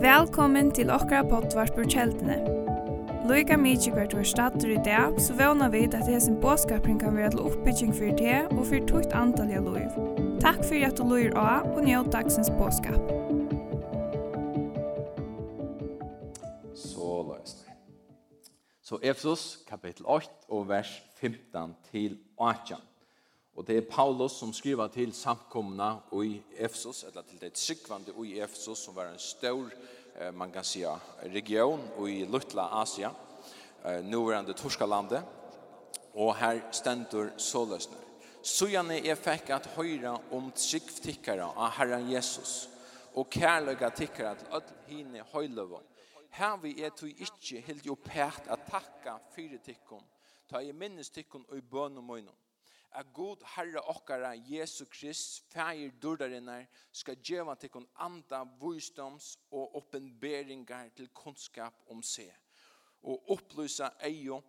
Velkommen til okra pottvarpur kjeldene. Loika mykje hvert var stater i dag, så vana vi at hesen båskapring kan være til oppbygging for det og for tukt antall av loiv. Takk for at du loir av og njød dagsens båskap. Så løsner. Så Efesus kapitel 8 og vers 15 til 18. Og det er Paulus som skriver til samkomna i Efsos, eller til det tryggvande i Efsos, som var en stor, man kan säga, region i Lutla Asia, nuvarande Torskalandet. Og her stendur såløsner. Sujane er fikk at høyra om tryggvtikkara av Herren Jesus, og kærløyga tikkara til öll hine høyløvå. Her vi er tog ikkje helt jo pært at takka fyrir ta i minnes tikkum og i bøn og møynum at god herre okkara Jesu Krist, feir dordarinnar, skal djeva til kon anda vysdoms og oppenberingar til kunnskap om seg. Og opplysa eio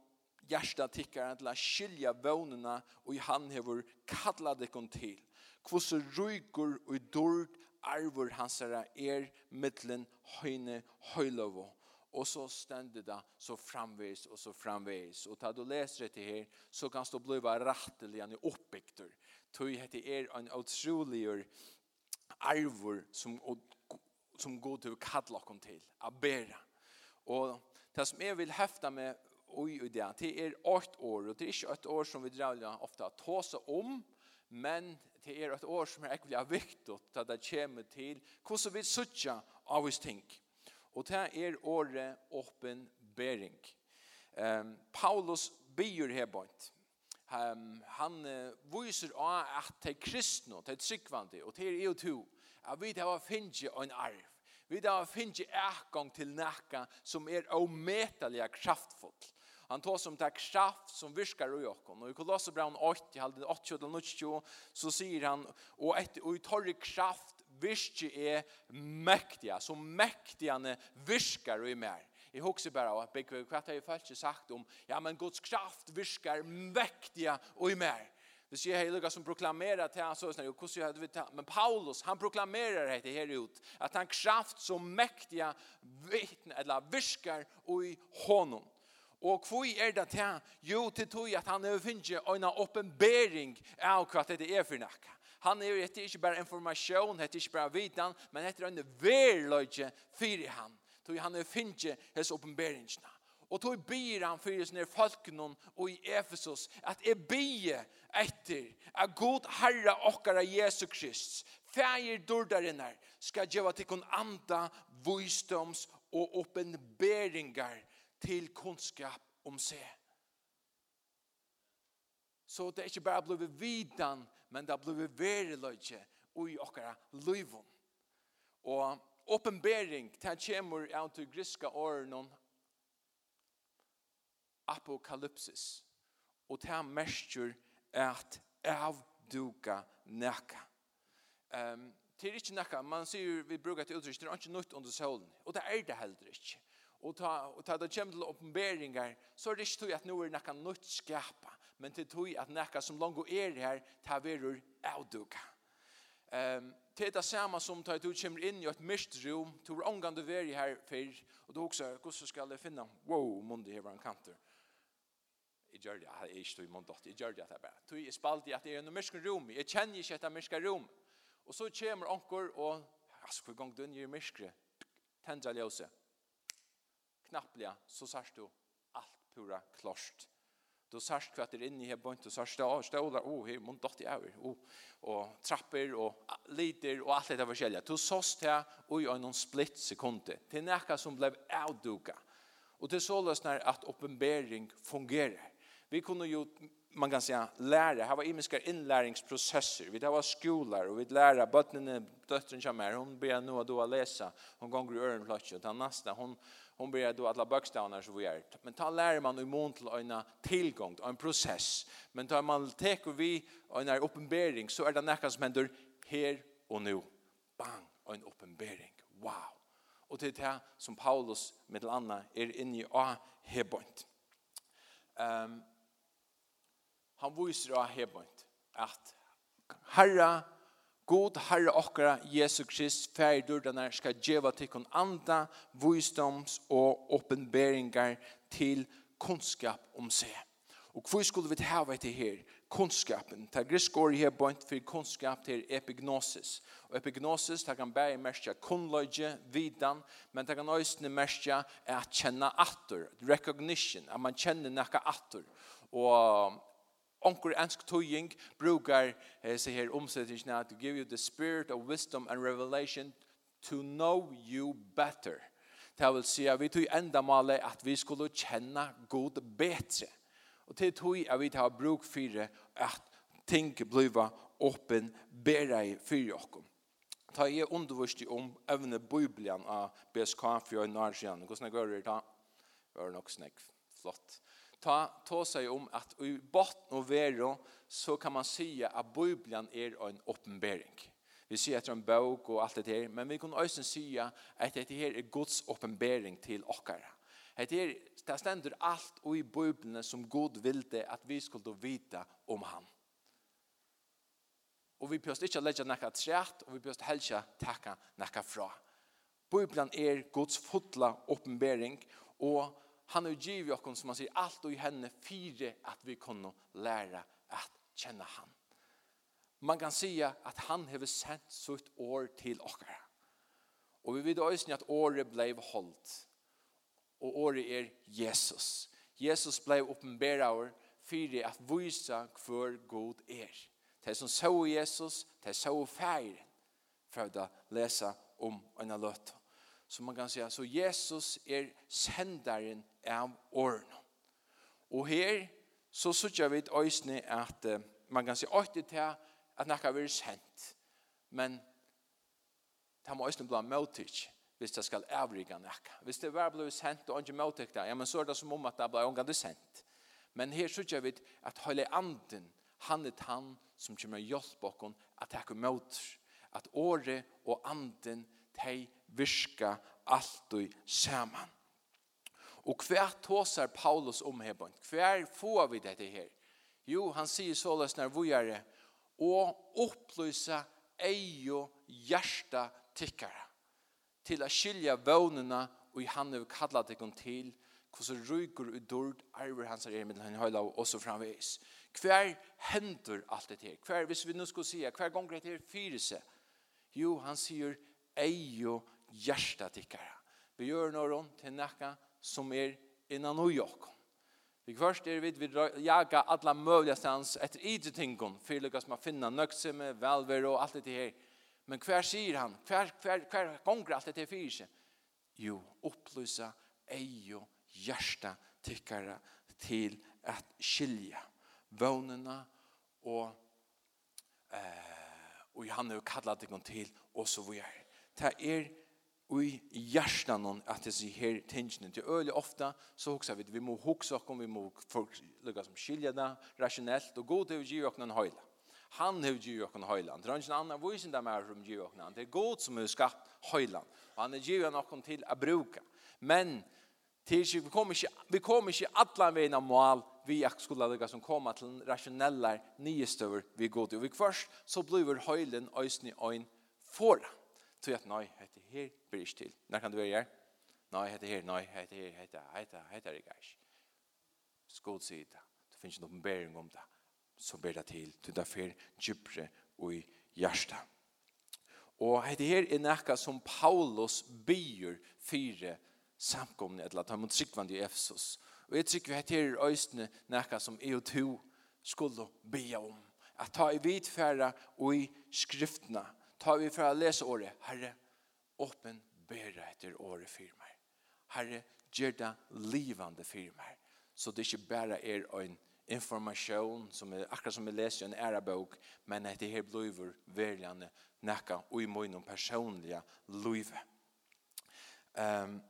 hjärsta tikkara til a skilja vånena og i han hevur kalla dekon til. Kvoss rygur og dord arvor hansara er mittlen høyne høylavo. Och så ständer det så framvis och så framvis. Och tar du leser det her, så kan du bli rätteligen oppbygter. Tog heter er en utrolig arvor som, som går til å kalle dere til. Å bære. Och det som jeg vill häfta med oi og det det er 8 år och det är inte ett år som vi drar ofta ta seg om men det er ett år som er ekviga viktig at det kommer till hur så vi sucha av oss tänker Og det er året åpenbering. Um, Paulus byr her bort. Um, han uh, viser av at det er kristne, det er tryggvande, og det er jo to, at vi har finnet en arv. Vi har finnet ekgang til nækka som er ometelig kraftfullt. Han tar som det kraft som virkar i okken. Og i Kolossebraun 8, halvdelen 8, 8, 8, så sier han, og, et, og i torre kraft virke er mektiga, så mektigane virker i mer. Jeg husker bare at begge, hva har jeg faktisk sagt om, ja, men Guds kraft virker mektiga i mer. Det sier Heiluga som proklamerar till hans ösnar, och hur hade vi tagit? Men Paulus, han proklamerar det här ut, att han kraft som mäktiga vittne, eller viskar i honom. Och hur är det här? Jo, till tog att han överfinner en uppenbering av vad det är för nacken. Han er etter ikke bare informasjon, etter ikke bare vidan, men etter en verløyge fyre han. Så han er finnkje hans oppenberingsna. Og tog byr han fyre sånne folkene og i Efesus at jeg byr etter at god herra okkara Jesu Krist, feir dordarinnar, skal gjøre til kun anda vysdoms og oppenberingar til kunnskap om seg. Så det er ikke bare blei vidan men det blir veri løyke ui okkara løyvun. Og oppenbering, det kommer av til griska åren apokalypsis. Og det merker at avduka nekka. Um, det er ikke nekka, man sier vi bruker et uttrykk, det er ikke nytt under solen. Og det er det heller ikke. Og ta, og ta det kommer til oppenberingar, så er det ikke tog at nå er nekka nytt skapa men til tog at nekka som langt er her, ta verur avduka. Um, til det samme som tar du kommer inn i et mist rom, du er omgang du veri her før, og du også, hvordan skal jeg finne, wow, mundi hever en kanter. Jeg gjør det, jeg er ikke tog i mundi, jeg gjør det, jeg bare. Du er spalt i at jeg er noe mist rom, jeg kjenner ikke etter mist rom. Og så kommer onker og, altså, hvor gang du er i myrsken, tendra ljøse, knapplega, så sørst du alt pura klost. Du sørst hva det er inne i her bønt, du sørst det, ståler, oh, her, mun dott i over, oh, og trapper, og lider, og alt det forskjellige. Du sørst det, og i noen splitt sekunder. Det näka som ble outduka. Og det er när att at oppenbering fungerer. Vi kunne jo, man kan säga, lære, her var imiska innlæringsprosesser. Vi var skolar, og vi lærer bøttene, døtteren kommer, hun ber nå og då å lese, hun gonger i ørenpløtje, og ta neste, hon hun hon ber då alla bokstäverna så vi är. Men ta lär man i mån till en tillgång, en process. Men tar man tek och vi en uppenbarelse så är det nästan som händer här och nu. Bang, en uppenbarelse. Wow. Och det är det som Paulus med Anna är inne i a hebont. Ehm um, han visar a hebont att Herra God Herre okkara, Jesu Krist, fær dördarna ska djeva tikkun anda, visdoms og oppenberingar til kunskap om seg. Og hvor skulle vi hava etter her? Kunskapen. Ta grisk år her bønt for kunskap til epignosis. Og epignosis, ta kan bære merskja kunnløyge, vidan, men ta kan òsne merskja at kjenna atur, recognition, at man kjenner nekka atur. Og onkur ensk tøying brukar eh, seg her omsettingene to give you the spirit of wisdom and revelation to know you better. Det vil si at vi tog enda male at vi skulle kjenne god betre. Og til tog at vi tar bruk for at ting blir åpen bedre i fyrir okkom. Ta jeg undervurst om evne Bibelen av BSK for jeg nær siden. Hvordan går det da? Det var nok snakk. Flott ta, ta sig om att i botten och vero så kan man säga att Bibeln är en uppenbering. Vi ser att en bok och allt det här, men vi kan också säga att det här är Guds uppenbering till okkara. Det här det ständer allt i Bibeln som Gud ville att vi skulle vita om han. Och vi behöver inte lägga något trätt och vi behöver helst tacka något fra. Bibeln är Guds fotla uppenbering och han har givet oss som han sier, allt och i henne fyra att vi kunne lära att känna han. Man kan säga att han har sendt sitt år till oss. Och vi vet også att året blev hållt. Och året är Jesus. Jesus blev uppenbarad för at visa hvor god är. Det som så Jesus, det så feir För å läsa om en lötta. Så man kan säga, så Jesus är sändaren av åren. Och här så suttar vi ett öjsne att man kan säga att det är att något är sänt. Men det må öjsne bli mötigt hvis det skal avrige nekka. Hvis det var blevet sendt og ikke mottek det, ja, men så er det som om at det ble omgående sendt. Men her sier vi at hele anden, han er han som kommer hjelp oss at det er mottek. At året og anden, de virka alt og saman. Og hver tåsar Paulus om hebon? Hver får vi dette her? Jo, han sier såles når vi er det. Og opplysa eio hjärsta tikkara til a skilja vånena og i han kallat kalla tikkun til hvordan rygur og dord arver hans er med middelen høyla og også framvis. Hver hender alt det her? Hver, hvis vi nu skulle sija, hver gong det her fyrise? Jo, han sier eio hjertet tikkere. Vi gjør noe till til nekka som er innan og jokken. Vi først er vid vi jaga alla möjliga stans etter idre tingon, for lykkes man finna finne välver och velver og alt det her. Men hver sier han? Hver, hver, hver gonger alt det her fyrir seg? Jo, opplysa ejo hjärsta tikkara til at skilja vånena og eh, og han har kallat det til og så vi er. Det er i hjärtan om att det så här tensionen till öle ofta så huxar vi vi må huxa om vi må folk lukka som skilja det rationellt och gå till ge och någon höjla. Han har ju och en höjland. Det är inte annan visen där med som ju och någon. Det är god som har skapat höjland. Och han är ju någon till att bruka. Men till vi kommer inte vi kommer inte alla vägen mål vi jag skulle lägga som komma till rationella nyestover vi går till. Vi först så blir höjlen ösni ein fora. Så jeg, nei, hette her blir ikke til. Når kan du være her? Nei, hette her, nei, hette her, hette her, hette her, hette her, ikke. Skål sier det. Det finnes noen oppenbering om det. Så ber det til. Du er fer djupere og i hjertet. Og hette her er nekka som Paulus byr fire samkomne eller at han mot sikvand i Efsos. Og jeg tykker hette her er øystene nekka som EU 2 skulle bya om. At ta i vidfæra og i skriftene tar vi for å lese året. Herre, åpen bæra etter året for meg. Herre, gjør det livande for meg. Så det ikke bare er en information som är akkurat som vi läser en ära bok men att det här blir väljande näka och i min personliga liv. Ehm um,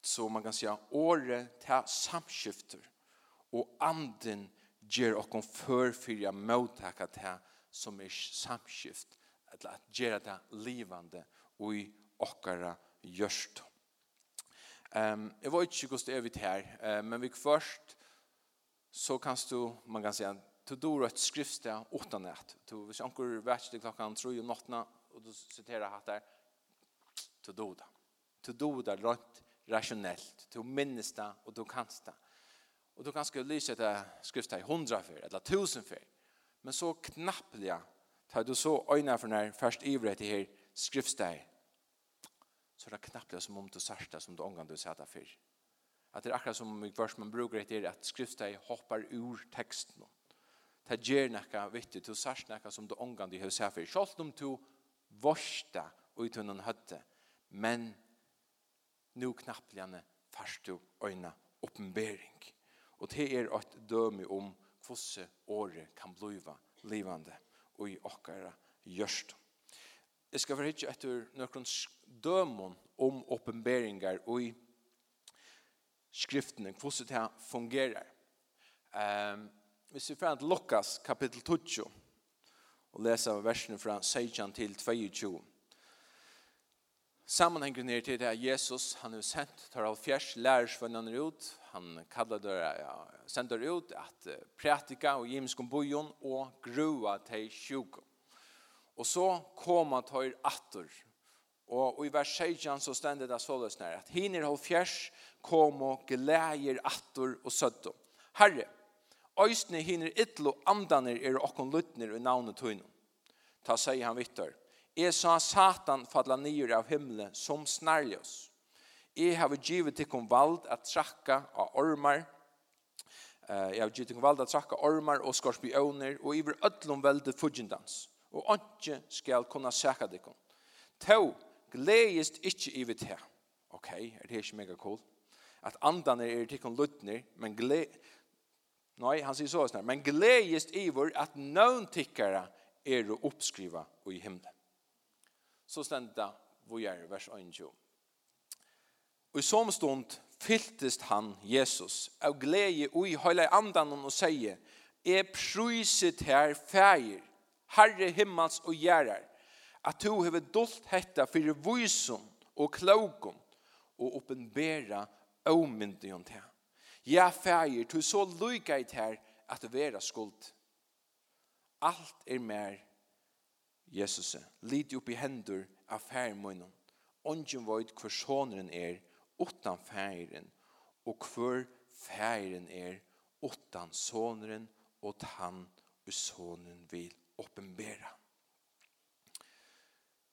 så man kan säga året tar samskifter och anden ger och kon för mottaka ta som är samskift eller at gjøre det livande og i okkara gjørst. Um, jeg vet ikke hvordan det er vidt her, uh, men vi først så kan du, man kan si, du dår et skriftsted åtta nett. Du, hvis anker vært til klokkan tro om nattene, og du siterer hatt der, du dår det. Du dår det rent rasjonelt. Du minnes det, og du kan det. Og du kan skal lyse etter skriftsted i hundra fyr, eller tusen fyr. Men så knappelig tar du så øyne for når først ivret til her, skriftsteg, så er det knappt som om du sørste som du omgang du sier det før. At det er akkurat som i vers man bruker etter at skriftsteg hoppar ur teksten. Ta gjør noe vittig, du sørste noe som du omgang du har sett før. Selv om du vorste og ut noen høtte, men nu knappt gjerne først du øyne oppenbering. Og det er et døme om hvordan året kan blive livande og i okkara gjørst. Jeg skal forhitje etter noen dømon om åpenberingar og i skriftene, hvordan det fungerer. Um, hvis vi får til Lukas kapittel 20, og leser versene fra 16 til 22, Sammanhängen ned til det här Jesus, han har sendt, tar av fjärs lärarsvänner ut. Han kallar det, ja, sender ut att praktika och gymskom bojon och grua till 20. Och så kom han tar attor. Och, och i vers 16 så ständer det så här att hinner av fjärs kom och gläjer attor och södde. Herre, Øysne hinner ytlo andaner er okkon kon lutner i navnet tøyno. Ta seg han vittar. Jeg sa Satan fadla nyer av himmelen som snarljøs. Jeg har givet til kom vald at trakka av ormar. Jeg har givet til kom vald at trakka ormar og skorpioner og iver ötlom velde fudgjendans. Og ikke skal kunna sæka dikken. Tau gledest ikkje iver til. Ok, er det ikke mega cool? At andan er til tikkun luttner, men gled... Nei, han sier så snar. Men gledest iver at nøvn tikkara er å oppskriva i himmelen så stenda vojar vers 21. Og i som stund fylltest han, Jesus, av glede og i høyla andan og sier, «Jeg pryset her feir, herre himmels og gjerrar, at du hever dolt hetta fyrir vysun og klokun, og oppenbera avmyndion til. Ja, feir, du så lyga i her at du vera skuld. Alt er mer Jesus, lidi upp i hendur av fær. Ongen void hver sonren er, utan færen, og hver færen er, utan sonren, og han og sonen vil oppenbæra.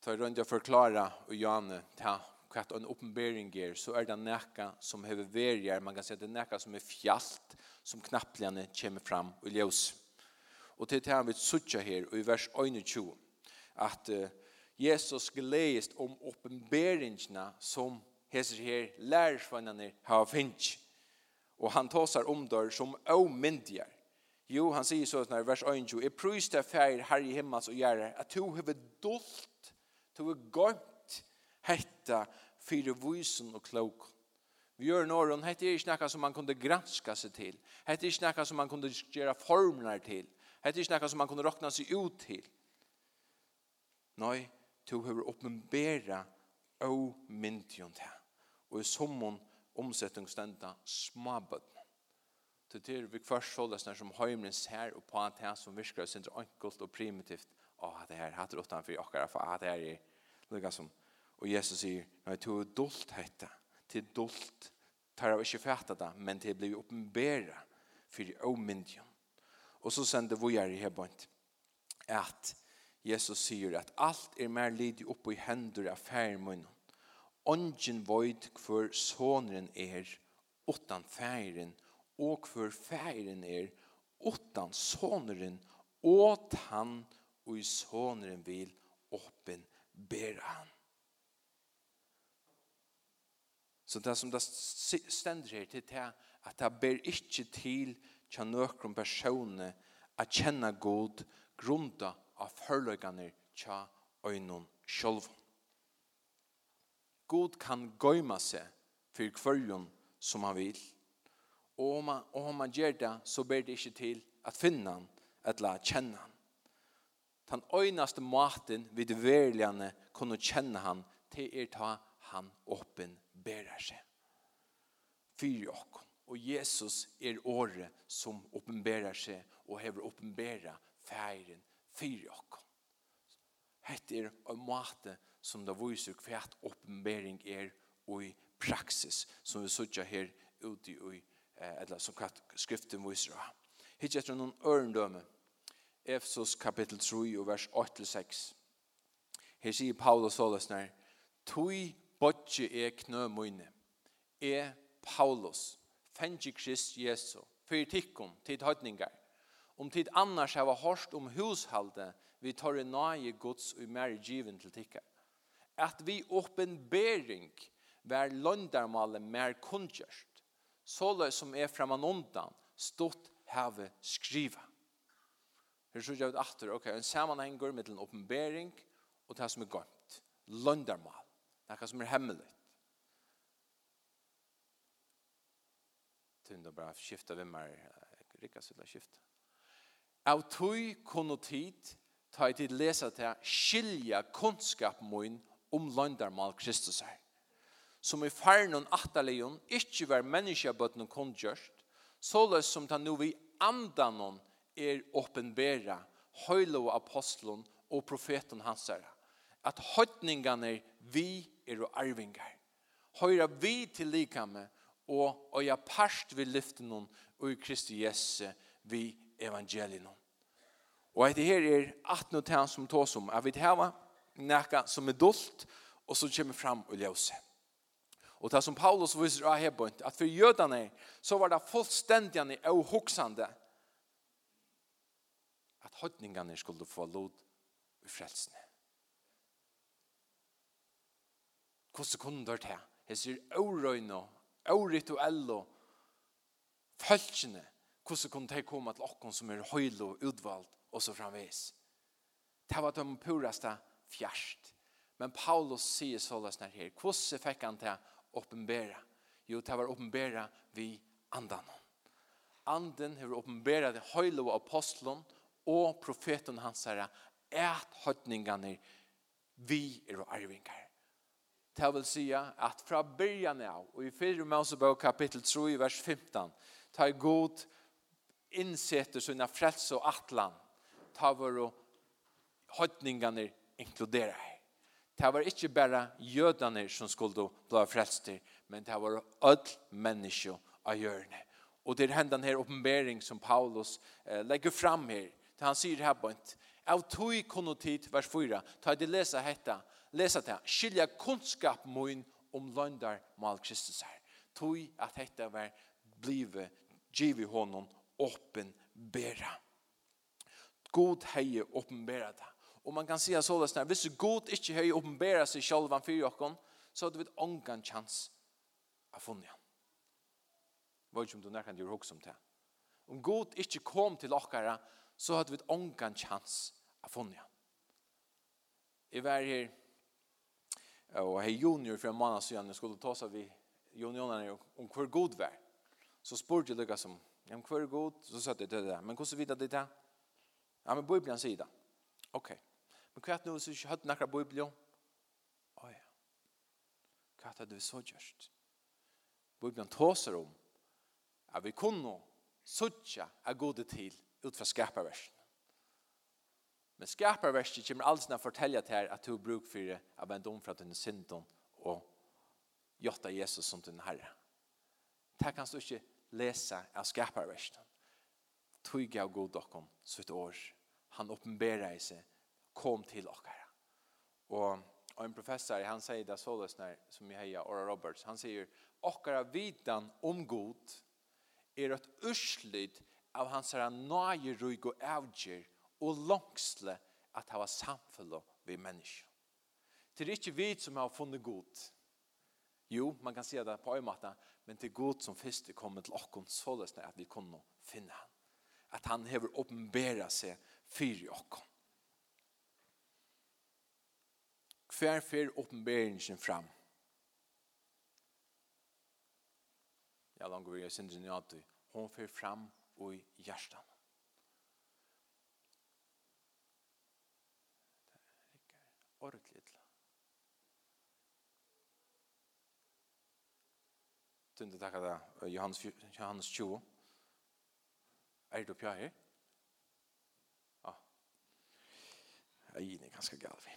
Ta i rundt jeg forklara og Janne ta hva en oppenbæring er, så er det nekka som hever verger, man kan si at det er nekka som er fjallt, som knappligane kommer fram og ljøs. Og til det han vil sutja her, og i vers 21, at uh, Jesus gleist om oppenberingene som heser her lærersvannene har finnet. Og han tåsar om der som avmyndigar. Jo, han sier så i vers 21, «Jeg prøys deg færger her i himmels og gjerre, at du har dolt, du har gått hetta fire vysen og klok. Vi gjør nåren, hette er ikke noe som man kunde granska seg til. Hette er ikke noe som man kunde gjøre formler til. Hette er ikke noe som man kunde råkna seg ut til. Nei, du har oppenbera og myndjon til. Og i sommon omsetningsstenda smabøtten. Til til vi først så det som heimlen ser og på at det som virker sin enkelt og primitivt. Å, det her hatt råttan for okkara, for at det er i lukka som. Og Jesus sier, nei, to er dolt hette, til dolt, tar av ikke fæta det, men til blir oppenbera for omyndjon. Og så sender vi her i hebant at Jesus sier at alt er mer lidig oppe i hendur av færmunnen. Ongen void hver sonren er utan færen, og hver færen er utan sonren, og han og i sonren vil åpen ber han. Så det som det stender her til det at det ber ikke til kjennøkron personer at kjenne god grunda av førløkene tja øynene sjølv. God kan gøyma seg for kvørjon som han vil. Og om han, og om han gjør det, så ber det ikke til at finne han, eller kjenne han. Den øyneste maten vid verligene kunne kjenne han til er ta han åpen berer seg. Fyr og Og Jesus er året som åpenbærer seg og hever åpenbæra feiren fyrir okkom. Hette er en måte som det viser hvert oppenbering er og i praksis som vi sutja her ute i eller som skriften viser. Hitt etter noen ørendømme. Efesos kapittel 3 og vers 8-6. Her sier Paulus Solesner, Tui bodje er knø møyne E Paulus, fengi Krist Jesu, fyrir tikkum, tid høytningar, Om tid annars hava hårst om hushalde, vi tar en nage gods og mer given til tikka. At vi åpenbering vær løndarmale mer kunnkjørst, så løy som er framan undan, stått have skriva. Her så gjør vi atter, ok, en sammanhenger mellom åpenbering og det som er gømt. Løndarmal, det som er hemmelig. Tunda bara skifta vem är Rika skulle skifta. Av tøy kunne tid, ta i tid lesa til, skilja kunnskap mun om landarmal Kristus her. Som i farnon atalejon, ikkje var menneskjabøtten kundgjørst, såles som ta nu vi andanon er åpenbæra, høylo apostlon og profeten hans herre. At høytningane vi er og arvingar. Høyra vi til likame og øya parst vi lyften og i Kristi Jesu vi evangelien. Og det her er 18 noe 10 som tås om. at vi har noe som er dolt, og som kommer fram og ljøse. Og det som Paulus viser av her bønt, at for jødene så var det fullstendig og hoksende at høytningene skulle få lod i frelsene. Hvordan kunne det til? Jeg sier, aurøyne, aurituelle, følsene, hvordan kunne de komme til åkken som er høyl og utvalgt, og så framvis. Det var de puraste fjerst. Men Paulus sier såles når her, hvordan fikk han til åpenbæra? Jo, det var åpenbæra vi andan. Anden har åpenbæra det høyl og apostelen og profeten hans herre, et høytningene vi er og arvinger. Det vil si at fra byrjan av, og i 4. Mosebok kapittel 3, vers 15, tar god innsetter sina frelse og atlan, ta våre høytningene inkludere. Det var ikke bare jødene som skulle bli frelst men det var alle mennesker av hjørnet. Og det er hendan her oppenbering som Paulus eh, legger fram her. Det han sier her på en, av tog kunne vers 4, ta det lesa hetta, lesa det, skilja kunnskap mun om løndar mal Kristus her. Tog at hetta var blive givi honom åpenbæra. God hei åpenbæra det. Og man kan säga så där, hvis god ikke hei åpenbæra seg selv han fyrir okkon, så hadde vi et ångan chans av funnet han. Var ikke om du nærkant gjør hoksom det? Om god ikke kom til okkara, så hadde vi et ångan chans av funnet han. Jeg var her, og hei junior for en måned siden, jeg skulle ta seg vi juniorene om hvor god var. Så spurte jeg lukka som Ja, men hver er god? Så sa jeg til det. Men hvordan vet jeg det til? Ja, men Bibelen sier det. Ok. Men hva er det nå som ikke høyde nærkere Bibelen? Å ja. Hva er det vi så gjørst? Bibelen tåser om at vi kunne suttje av gode til ut fra skaperversen. Men skaperversen kommer alls å fortelle til her at du bruk for det av en dom fra denne synden og gjøtta Jesus som din herre. Det kan du ikke lesa av skaparversen. Tog av god okkom, sutt år. Han oppenberer i seg, kom til okkara. Og en professor, han sier det så løsner, som jeg heier, Ora Roberts, han sier, okkara vidan om god er et urslid av hans herra nøyerug og avgjer og langsle at hava samfunnet vi mennesker. Det er ikke vi som har funnet god. Jo, man kan se det på en måte, men det er god som først er kommet til åkken således at vi kunne finne han. At han hever åpenbæra seg fyr i åkken. Hver fyr åpenbæringen fram. Ja, langt vi er sindrin i at hun fyr fram og i hjertan. Tunde takka det Johannes, Johannes 20. Er du oppe her? Ja. Jeg er ganske gal vi.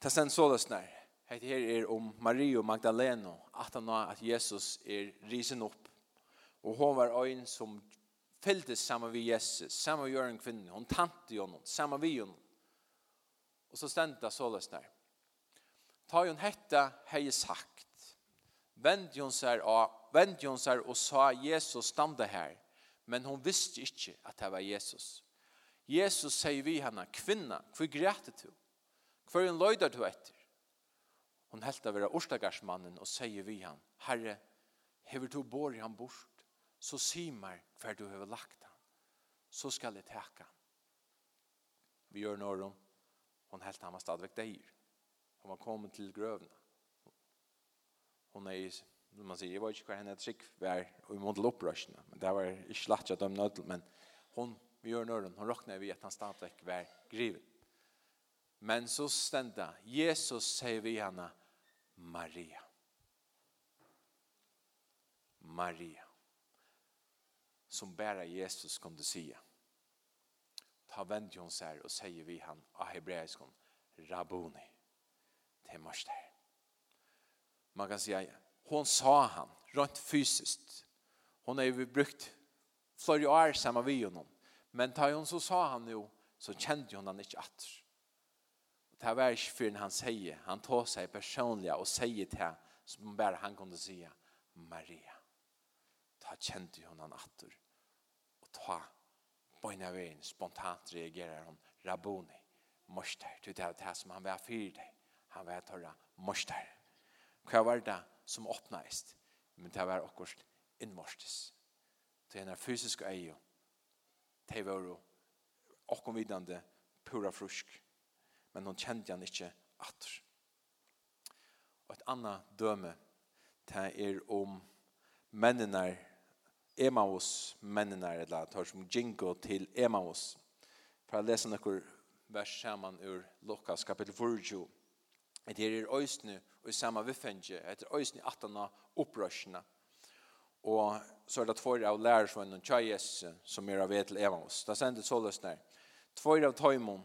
Det er så løsner. Hette her er om Maria Magdalena, at han har at Jesus er risen opp. Og hon var øyn som fylltes sammen med Jesus, sammen med Jørgen kvinne. Hon tante jo noen, sammen med jo Og så stendte det så løsner. Ta jo en hette, hei sagt Vend hon seg av, vend hon seg og sa Jesus stande her. Men hon visste ikke at det var Jesus. Jesus sier vi henne, kvinna, hvor grete du? Hvor en løyder du etter? Hon helt av vera orstagarsmannen og sier vi han, Herre, hever du bor han bort, så si meg hver du har lagt han, så skal jeg teka han. Vi gjør noe om, hon helt han var stadigvæk deir. Hon var kommet til grøvene hon är som man sier, jeg vet ikke hva henne trygg var i måte upprörsna. Men det var ikke slett at de nødde, men hon, vi gjør nødden, hon råkner vi at han stantväck var grivet. Men så stendte Jesus sier vi henne, Maria. Maria. Som bara Jesus kom kunde säga. Ta vend hon så här och säger vi han av hebreiskon, Rabboni. Det är mörst här man kan säga hon sa han rent fysiskt. Hon har ju brukt flera år samma vi honom. Men tar hon så sa han jo, så kände hon han inte att. Det här var inte förrän han säger, han tar sig personliga och säger till henne som bara han kunde säga, Maria. Ta kände hon han att. Och ta på ena vägen spontant reagerar hon, Rabboni, moster, det är det här som han var för dig. Han var att moster. Hva var det som åpnaist? Men det var akkurat innmortes. Det er en fysisk øye. Det var jo akkurat vidende pura frusk. Men hun kjente han ikke atter. Og et annet døme, det er om mennene, Emaus mennene, eller tar som Jingo til Emaus. For jeg leser noen vers sammen ur Lukas kapittel 4, at det er øysene og samme viffenge, at det er øysene atana opprørsene. Og så er det tvær av lærersvenn og tjøyes som er av etel evans. Det sender så løsner. Tvær av tøymon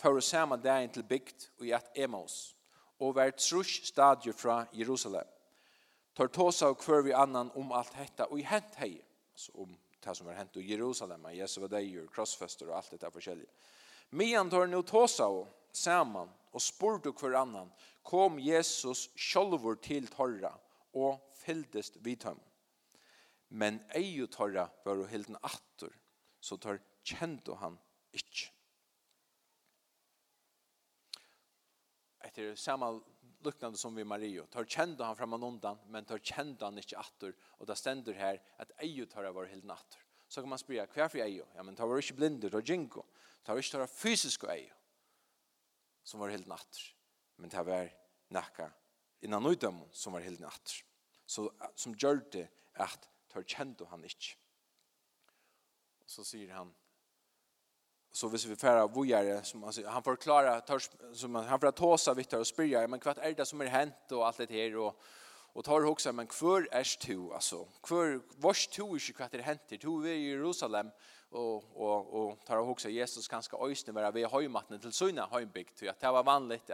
fører samme dagen til bygd og i et evans og vært trus stadier fra Jerusalem. Tar tås av hver vi annan om alt hetta og i hent hei, altså om det som var hent i Jerusalem, Jesu var deg, krossfester og alt dette forskjellige. Mian tar nu tåsa og saman og spurte hver annan, kom Jesus sjolvor til torra og fyldest vidtøm. Men eiu torra var jo hilden attur, så tar kjento han ikkje. Etter samme luknande som vi Mario. Tar kjente han fram undan, men tar kjente han ikkje atter. Og det stender her at eier torra av vår hilden atter. Så kan man spyrja, hva er for eier? Ja, men tar var ikkje blinder, tar jinko. Tar var ikke tar av fysisk som var helt natt. Men det var nakka innan nøydom som var helt natt. Så, som gjør det at tar kjent han ikke. Og så sier han, så hvis vi færa vojare, som han, han forklarer, tar, som han, han får tåsa vitt og spyrja, men hva er det som er hent og alt det her, og, og tar hoksa, men hver er to, altså, hver, vars to ikke hva er hent, du er i Jerusalem, og och och och tar också Jesus ganska ösnen vara vi hemmatten till sunna hembygd till att det var vanligt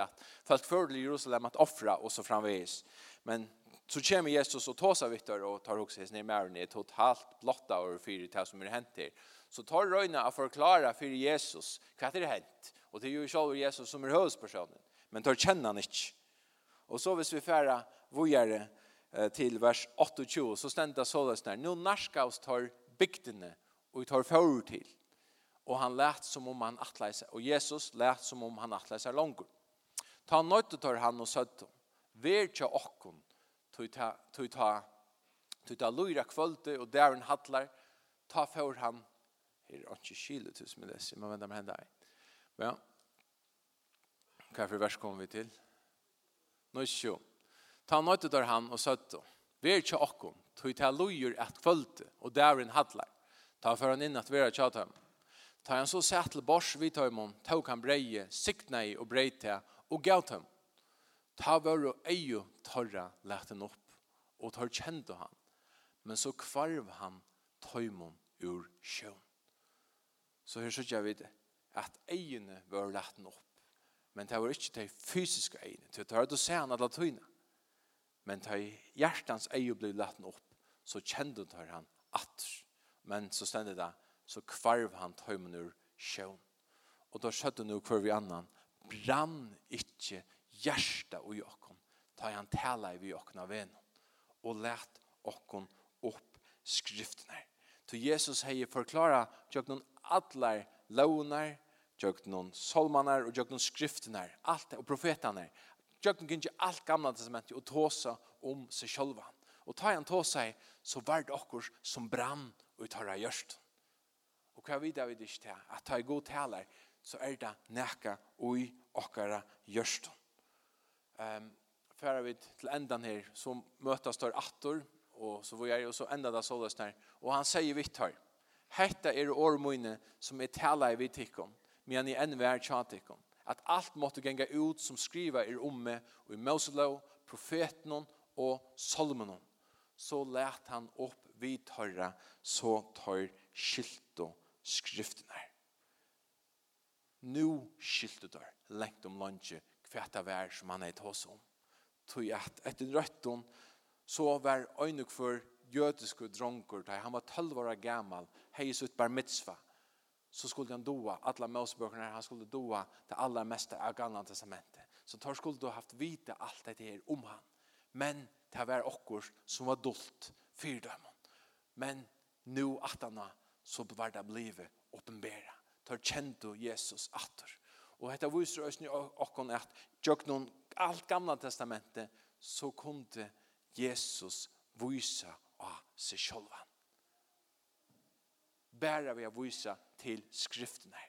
att folk i Jerusalem att offra och så framvis. Men så kommer Jesus och tar sig vittar och tar också his ner med totalt blotta och fyra det som är hänt här. Så tar Röjna att förklara för Jesus vad det är hänt. Och det är ju själv Jesus som är hövspersonen. Men tar känna han inte. Och så hvis vi färra vågare till vers 28 så ständer det sådär. Nu narska oss tar bygdene og vi tar fyrir til. Og han lät som om han atleise, og Jesus lät som om han atleise langer. Ta nøyte tar han og søtt søtte, ver tja okkon, tog ta, tog ta, tog ta lyra kvölde, og der han hattlar, ta fyrir han, her er ikke kile til som jeg leser, men vänta med henne der. Ja, hva er for vers kommer vi til? Nå er ikke Ta nøyte tar han og søtte, ver tja okkon, tog ta lyra at kvölde, og der han hattlar, Ta för han in att vara tjata. Ta han så sett till bors vid tömon, tog han breje, sikna i och brejt det och gav dem. Ta var och eju torra lät den upp och tar kände han. Men så kvarv han tøymon ur sjön. Så här såg jag vid att ejene var lät den upp. Men det var inte de fysiska ejene. Det var att se han alla töjna. Men det hjärtans eju blev lät den upp så kände han at. Men så ständer det, så kvarv han tömmen ur sjøen. Og då skjøtte nu kvar vi annan, brann ikkje hjärsta och jokken, ta han tala i vi jokken av en. Och lät okken upp skriftene. Så Jesus hei forklara tjøk noen atler launar, jokken solmanar og jokken skriftene, alt og profetene. noen kunde alt gamla testamentet og tåsa om seg sjølva. Og ta han tåsa i, så var det okkur som brann og tar av gjørst. Og hva vi vi det ikke til, at ta i god taler, så er det nækka ui okkara gjørst. Um, Færa vi til endan her, så møtes der attor, og så var jeg, og så enda det såles der, og han sier vitt her, Hetta er årmøyne som er tala i vitikon, men i enn vær tjatikon, at alt måtte genga ut som skriva er omme, og i Moselov, profeten og Solomonon, Så let han opp vi tørra, så tør skilt og skriftene. Nu skilt og tør, lengt om lunge, kvæta vær som han er i tås om. Tøy at etter røtten, så var øynuk for jødiske dronker, da han var 12 år gammal, heis ut bar mitzva, så skulle han doa, alla mosebøkene han skulle doa, det aller meste av gamla testamentet. Så tar skulle du haft vite alt det her om han. Men det var okkur som var dolt fyrdømmen men nu attana så var det blive åpenbæra. Tar kjento Jesus atter. Og dette viser oss nu okkon at jøknon alt gamla testamentet så kunde Jesus vise av seg sjolvan. Bæra vi å vise til skriftene.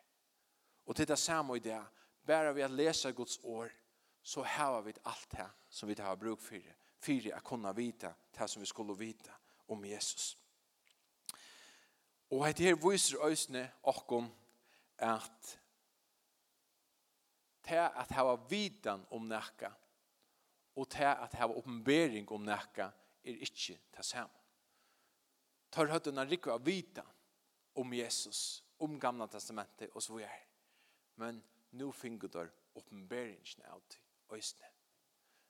Og til det samme i det, bæra vi å lese Guds år, så har vi alt det som vi har bruk for. For å kunne vite det som vi skulle vite om Jesus. Og dette her viser øsne okkom at til at hava vidan om nekka og til at hava oppenbering om nekka er ikkje ta saman. Tar unna rikva av vita om Jesus, om gamla testamentet og så videre. Men nu finner du oppenberingen av til øsne.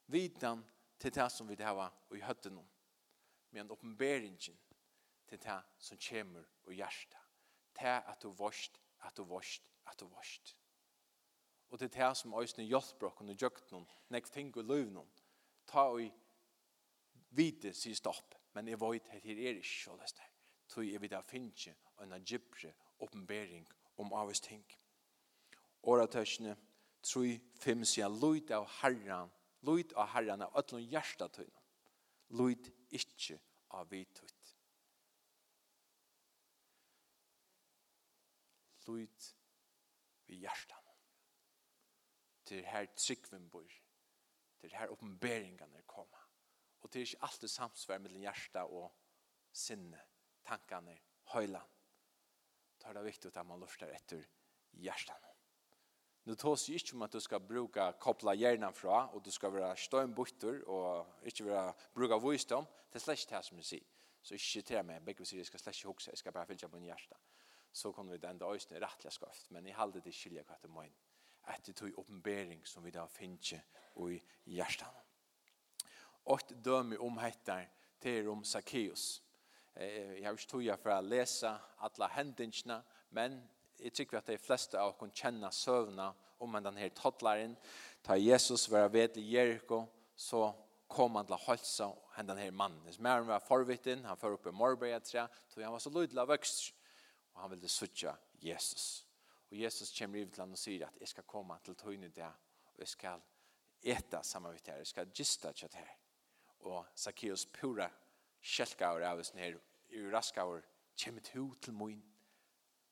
Vidan til det som vi hava og i høttene. Men oppenberingen til det som kommer og hjertet. Til at du vorst, at du vorst, at du vorst. Og det er det som øyne hjelper oss og gjør noen, nek ting og løv noen. Ta og vite si stopp, men jeg vet at det er ikke så løst her. Så jeg vil da finne en gypre oppenbering om avvis ting. Åra Åretøkene, tror fem sier, løyt av herren, løyt av herren av øtlån hjertetøyne, Løyt ikke av vidtøyt sløyt vi hjertan. Til her tryggven bor. Til her oppenberingarna koma. Og til ikke alltid samsvær mellom hjerta og sinne, tankene, høylan. Da er det viktig at man lurer etter hjertan. Nu tås jo ikke om at du skal bruka koppla hjernan fra, og du skal være støynbukter, og ikke være bruka visdom, det er slett det som jeg sier. Så ikke til meg, begge sier jeg skal slett ikke hukse, jeg skal bare fylla på en hjertan så kunne vi den øyne rettelig skøft, men jeg halde det skilja hva det møyn, etter tog oppenbering som vi da finner i hjertan. Og døme om hettar til om Zacchaeus. Jeg har ikke tog for å lese alle hendingsene, men jeg tykker at de fleste av oss kjenner søvnene om den her toddleren. Ta Jesus var ved i Jericho, så kom han til å holde seg denne her mannen. Mæren var forvitten, han fører opp i Morberg, så han var så lydelig av vøkst og han ville søtja Jesus. Og Jesus kommer i til han og sier at jeg skal komme til tøyne der, og jeg skal eta saman vitt her, jeg skal gista kjøtt her. Og Zacchaeus pura kjelkaur av oss nere, i raskaur, kommer til til moin,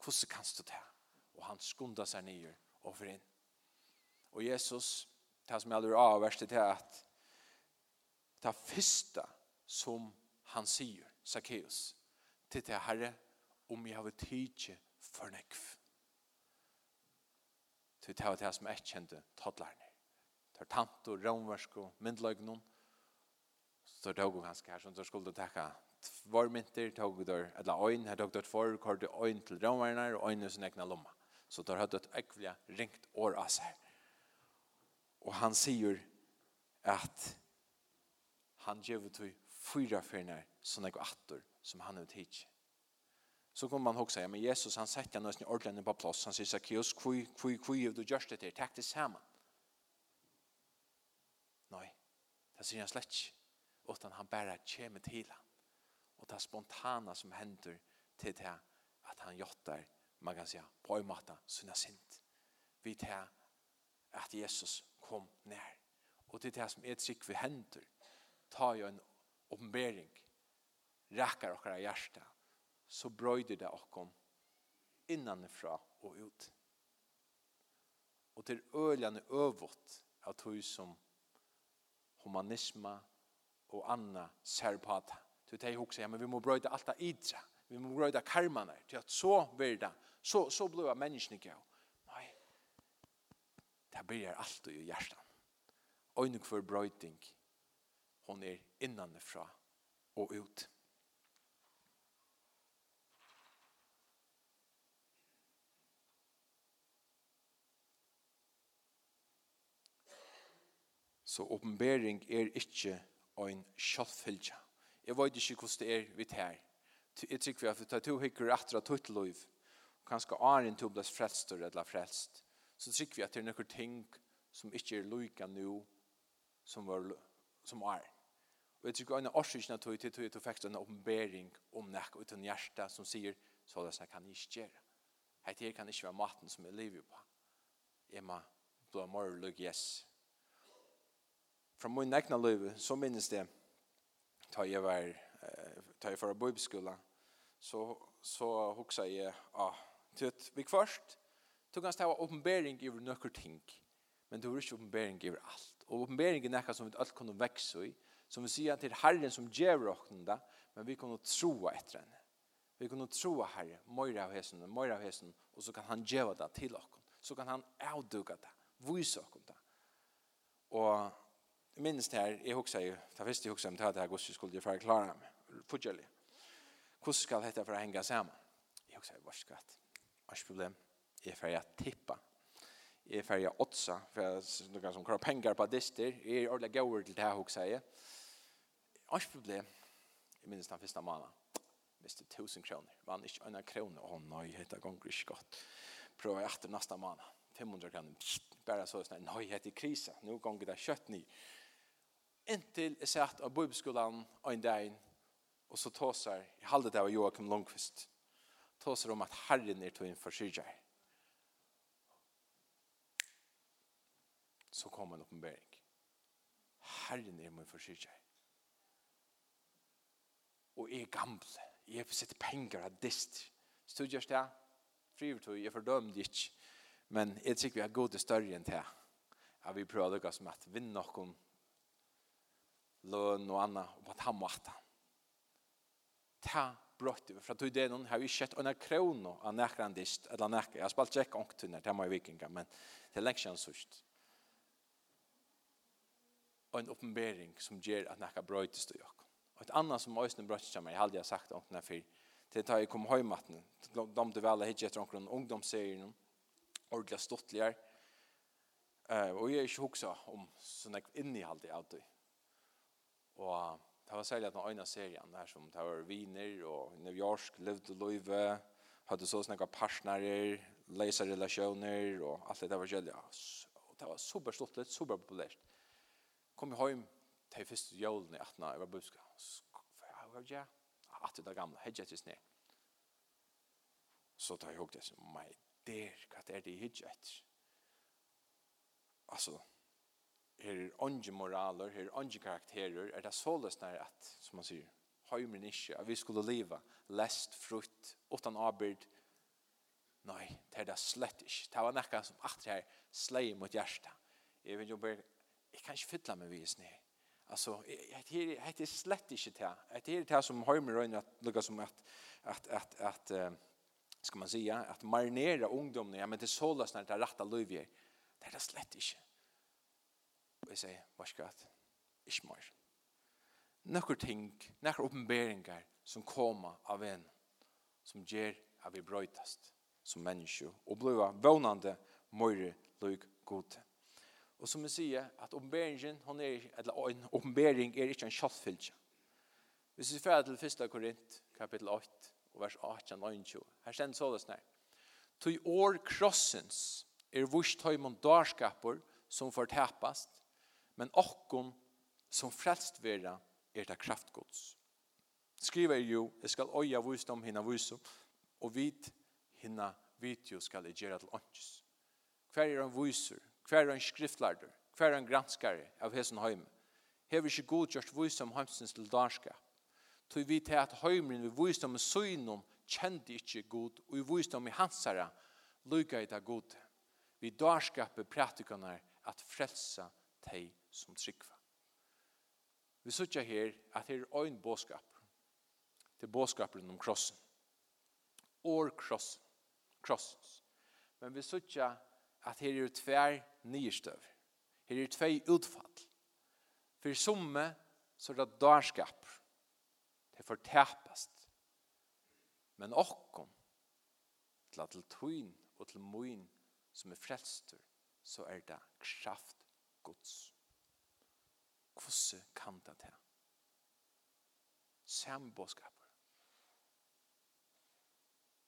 hvordan kan du ta? Og han skunda seg nere og for inn. Og Jesus, det som jeg aldri av verset er at det første som han sier, Zacchaeus, til det herre, om jeg har tidsi for nekv. Så det var det som jeg kjente toddlerne. Det var tant og romversk og myndløgnen. Så det var ganske her som du skulle takke tvær mynter, tog der, eller øyn, her tog der tvår, kort du øyn til romerne og øyn i sin egna lomma. Så der hadde et ekvelig ringt år av seg. Og han sier at han gjør ut fyra fyrner sånne attor som han har tidsi så kommer man också ja men Jesus han sätter nästan i ordningen på plats. Han säger Zacchaeus, kvui, kvui, kvui, du görs det här, tack det samman. Nej, det säger han slett utan han bara kommer till han. Och det spontana som händer till det att han jottar, man kan säga, på en måte, sina sint vi tar att Jesus kom när. Och det är det som är ett sikt vi händer. Ta ju en uppenbering. räcker och hjärta så brøyder det okkom innanifra og ut. Og til øljane øvått av tog som humanisma og anna ser på at til det hoksa, ja, men vi må brøyde alt av idra, vi må brøyde karmane, til at så verda, så, så blir det menneskene gav. Nei, det blir alt i hjertan. Øyne for brøyding, hon er innanifra og ut. Så åpenbering er ikke en kjølfylgja. Jeg vet ikke hvordan det er vidt her. Jeg tror vi har tatt to hikker etter at tøtt liv. Kanskje Arjen tog bles frelst eller frelst. Så tror vi at det er noen ting som ikke er lykke nå som, var, som er. Og jeg tror en av årsøkene tog til tog til fikk en åpenbering om nek uten hjerte som sier så det kan jeg ikke gjøre. Hei, her kan ikke være maten som jeg lever på. Jeg må blå morgen lykke yes fra min egna liv, så minnes det, da jeg var, da jeg var i bibelskolen, så, så hoksa jeg, ja, til at vi først, du kan stå oppenbering over nøkker ting, men du har ikke oppenbering over alt. Og oppenbering er nekka som vi alt kunne vekse i, som vi sier til Herren som gjør åkne men vi kunne tro etter henne. Vi kunne tro Herre, møyre av hesen, møyre av hesen, og så kan han gjøre det til åkne. Så kan han avduga det, vise åkne det. Og minst her, jeg husker jo, det første jeg husker om det her gosset skulle jeg for å klare meg, fortjellig. Hvordan skal dette for å henge sammen? Jeg husker jo, hva skal det? Hva er problem? Jeg er ferdig å tippe. Jeg er ferdig å åtsa, for jeg kan som klarer penger på dister. Jeg er ordentlig gøyere til det her, husker jeg. Hva er problem? Jeg minnes den første måneden. Miste tusen kroner. Vann ikke en kroner. Å nei, dette ganger ikke godt. Prøver jeg etter neste måned. 500 kroner. Bare så sånn, nei, dette er krise. Nå ganger det kjøtt nye. Inntil jeg satt av bibelskolen en dag, og så tåser, jeg halde det av Joakim Lundqvist, tåser om at Herren er tog inn for syrger. Så kom en oppenbering. Herren er min for syrger. Og jeg er gamle, jeg har sett sitt penger av dist. Studjers det, frivertog, jeg fordømte ikke, men jeg tykker vi har gode større enn det. Ja, vi prøver å lykkes med at vinner noen løn og anna, og at han måtte. Ta brøtt over, for at det noen, har vi sett under krono av nekrandist, eller nekker, jeg har spalt ikke ångtunner, det må vikinga, men det er lengt kjent sørst. Og en oppenbering som gjør at nekker brøytes til jokk. Og et annet som øyne brøttes til meg, jeg hadde jeg sagt ångtunner for, til da jeg kom høymatten, de du vel har hittet etter ångtunner, ungdomsserien, ordentlig stortligere, Uh, og jeg er ikke hoksa om sånn jeg i alt alltid, Og det var særlig at den øyne serien der som det var viner og New York, levde løyve, hadde så snakket partnerer, leser relasjoner og alt det der var kjellig. Og det var super stort, super populært. Kom jeg hjem til første jølen i 18 år, jeg var buska. Jeg var ja, 18 år gamle, hedje etter sne. Så tar jeg hukk det som, my dear, hva er det jeg hedje etter? Altså, her er onge moraler, her er onge karakterer, er det såles nær at, som man sier, høymer ikke, at vi skulle leva, lest, frutt, utan arbeid, nei, det er det slett ikke. Det var nekka som at her slei mot hjertet. Jeg vet jo bare, jeg kan ikke fylla meg vis ned. Alltså det er slett inte det. Det er det som Heimer rönnar at, lukka som att att att uh, ska man säga att marinera ungdomarna ja men det sålas när det rätta löjer. Det är det slett ikke. Og jeg sier, hva skal jeg? Ikke mer. Nøkker ting, nøkker oppenberinger som kommer av en, som gjør at vi brøytast som menneske og blir vånande møyre løyg gode. Og som jeg sier, at oppenberingen, hon er, eller en oppenbering er ikke en kjattfylse. Hvis vi fer til 1. Korint, kapittel 8, og vers 18-19, her stender så det snær. Tøy år krossens er vurs tøy mondarskapur som fortapast, men okkon som frelst vera er det kraftgods. Skriver jo, jeg skal øya visdom hinna visum, og vit hinna vitio skal jeg gjøre til ånds. Hver er han viser, hver er han skriftlarder, hver er han granskare av hesen heim. Hever ikke godgjørst visdom heimsens til darskap. Tog vi til at heimren vi visdom med synom kjente ikke god, og i visdom i hansara lukka i det god. Vi darskapet pratikanar at frelsa teg som trykva. Vi sutja her at her er ein båskap. Det er båskapen om krossen. Or krossen. Krossens. Men vi sutja at her er tver nyrstøv. Her er tvei utfall. For somme så er det darskap. Det er tapast. Men okkom til at til tøyn og til møyn som er frelstur så er det kraft Guds. Hvordan kan det til? Sambåskaper.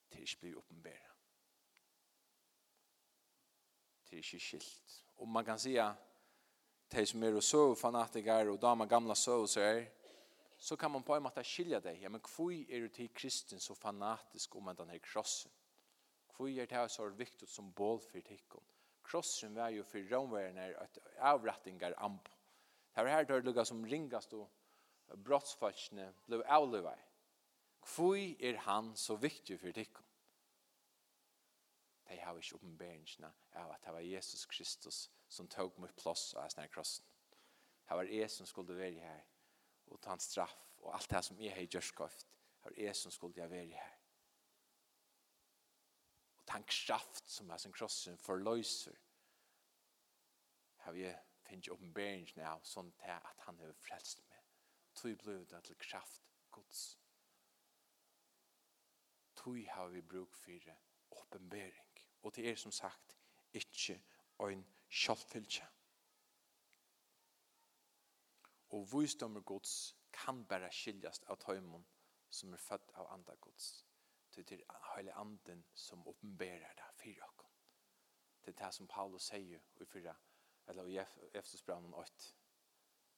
Til ikke blir åpenbæret. Til ikke skilt. Og man kan si at de som er og så fanatiker og damer gamla så så er, så kan man på en måte skilja deg. Ja, men hvor er du til kristen så fanatisk om denne krossen? Hvor er det så viktig som bål for tikkene? Krossen var jo for romværende at avrettinger amp. Her er det lukka som ringast og brottsfatsne blei avlevei. Hvor er han så viktig for tikkum? De har ikke oppenberingarna av at det var Jesus Kristus som tog mot plass av denne krossen. Det var jeg som skulle være her og ta en straff og alt det som jeg har gjort skoft. Det var jeg som skulle være her. Og ta en kraft som er som krossen forløser. Det har jeg finner oppenberingen av sånn til at han har frelst meg. Tog ble det til kraft gods. Tog har vi bruk for oppenbering. Og det er som sagt ikke en kjølfylkje. Og visdommer Guds kan bare skiljas av tøymon som er født av andre gods. Det er hele anden som oppenberer det for dere. Det er det som Paulus sier i fyrre eller i Eftersbrannen 8,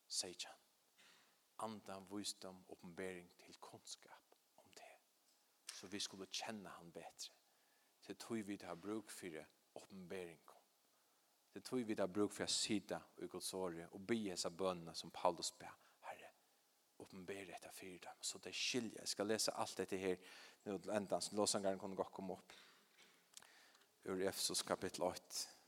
sier han, andan visdom oppenbering til kunnskap om det, så vi skulle kjenne han bedre. Det tog vi har bruk for oppenbering. Det tog vi har bruk for å sida og Guds åre og be hese bønene som Paulus ber, Herre, oppenbere etter for dem, så det skiljer. Jeg skal lese alt dette her, nå til enda, så låsangeren kunne gå komme opp ur Efsos kapittel 8,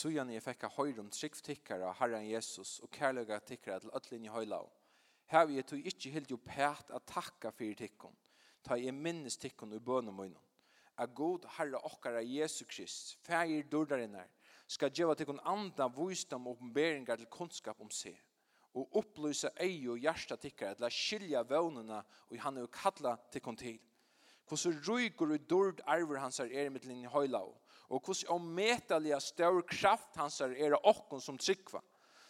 så gjerne jeg fikk høyre om tryggtikkere, Herren Jesus, og kærlige tikkere til ødelen i høyla. Her vil jeg tog ikke helt jo pæt at takka for tikkene, ta jeg minnes tikkene i bønene mine. A god Herre okkara Jesus Krist, fægir dordarinnar, skal djeva tikkun anda vysdom og oppenberingar til kunnskap om seg, og opplysa ei og hjärsta tikkara til a skilja vøvnena og han er kalla tikkun til. Hvordan rygur og dord arver hans er er mittlinjen høylau, og hvordan ommedelige større kraft hans er er åkken som tryggva,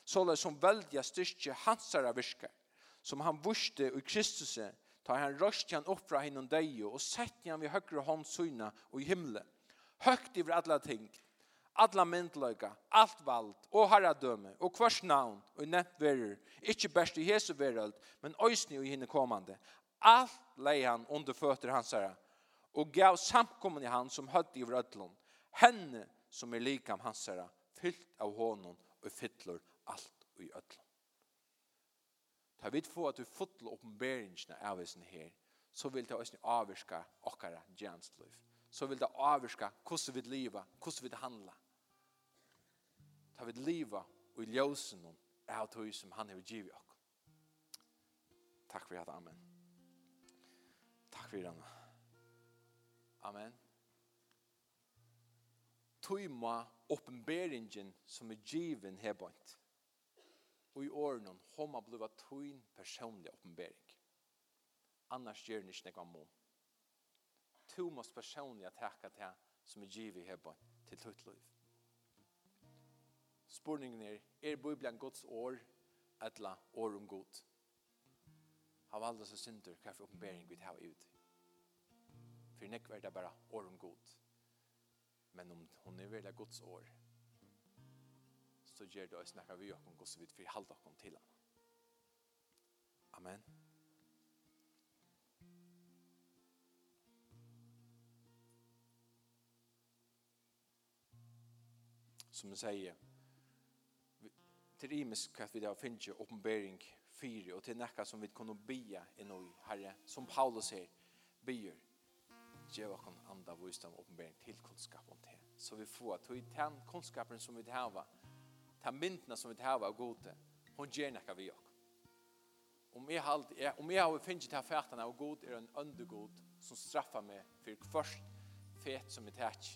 såleis som velja styrke hans er virke, som han vurste i Kristus, tar han røst han opp fra hinnom deg, og setter han vi høyre hånd syna og i himmelen, høgt i alla ting, alla myndløyga, alt vald, og herradøme, og hvers navn, og nevnt verer, ikke best i Jesu verald, men øysni og hinne kommande. Alt lei han under føtter hans herre, og gav samkommen i han som høtt i vrødlund, Henne som er likam hans herra, fyllt av honom og fyller alt i ödlom. Ta vidt få at du fotla oppenberingsna av hesen her, så vil det også avvirka okkara gjernsliv. Så vil det avvirka hvordan vi liva, hvordan vi handla. Ta vid liva og i ljósen av tog som han har givet okk. Takk for at, amen. Takk for at, amen. Amen tøyma oppenberingen som er given hebant. Og i årene, hon har blivet tøyn personlig oppenbering. Annars gjør ni ikke noe om. Tu måste personliga tacka till som er givet hebant til tøyt liv. Spurningen er, er Bibelen Guds år etla år om god? Av alle som synder, hva for oppenbering vi tar ut? For nekver det bara år om god. Men om hon är väl Guds år så ger det oss när vi och hon går så vid för halda hon till honom. Amen. Som jag säger till imisk kvart vi där finns ju uppenbering 4 och till näka som vi kunde bia i nu, Herre, som Paulus säger, bier Gjev okkom anda vysdom og oppenbering til kunnskap om det. Så vi får at i ten kunnskapen som vi hava, den myndene som vi hava av gode, hon gjer nekka vi okkom. Om jeg, halt, jeg, om jeg har finnet til fætene av god, er en undergod som straffar meg for først fæt som vi tætj.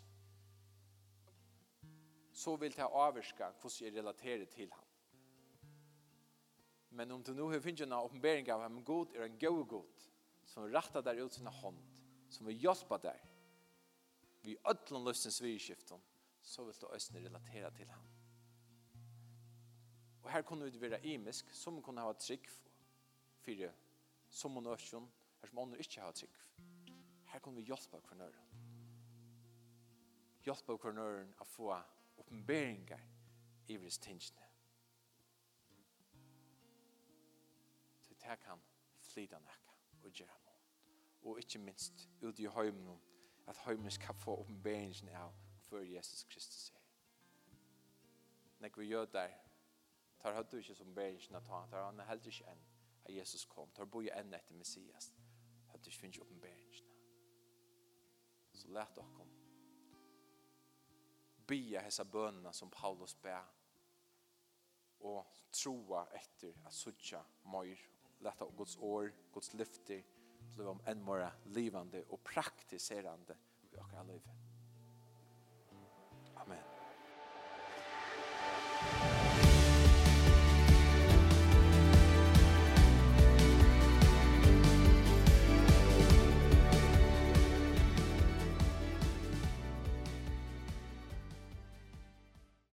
Så vil det avvirka hvordan jeg relaterer til ham. Men om du nu har finnet en oppenbering av ham god, er en god god, som rattar der ut sina hånd, som vil hjelpe deg vi ødlom løsens vidskiften, så vil du østene relatera til ham. Og her kunne vi være imisk, som kunne ha trygg for som og nøsjon, her som andre ikke har trygg. Her kunne vi hjelpe hver hverandre. Hjelpe hver hverandre å få oppenberinger i våre tingene. Så det kan flyta nækka og gjøre og ikke minst ut i høymen at høymen skal få oppenberingen av før Jesus Kristus er. Når vi gjør der, tar høyde ikke som oppenberingen av ta, tar han heller ikke enn at Jesus kom, tar bo enn etter Messias, høyde ikke finnes oppenberingen. Så let dere bia hessa bønna som Paulus ber, og troa etter at suttja møyr, leta Guds år, Guds lyfter, blå om en mora livande og praktiserande i okra livet.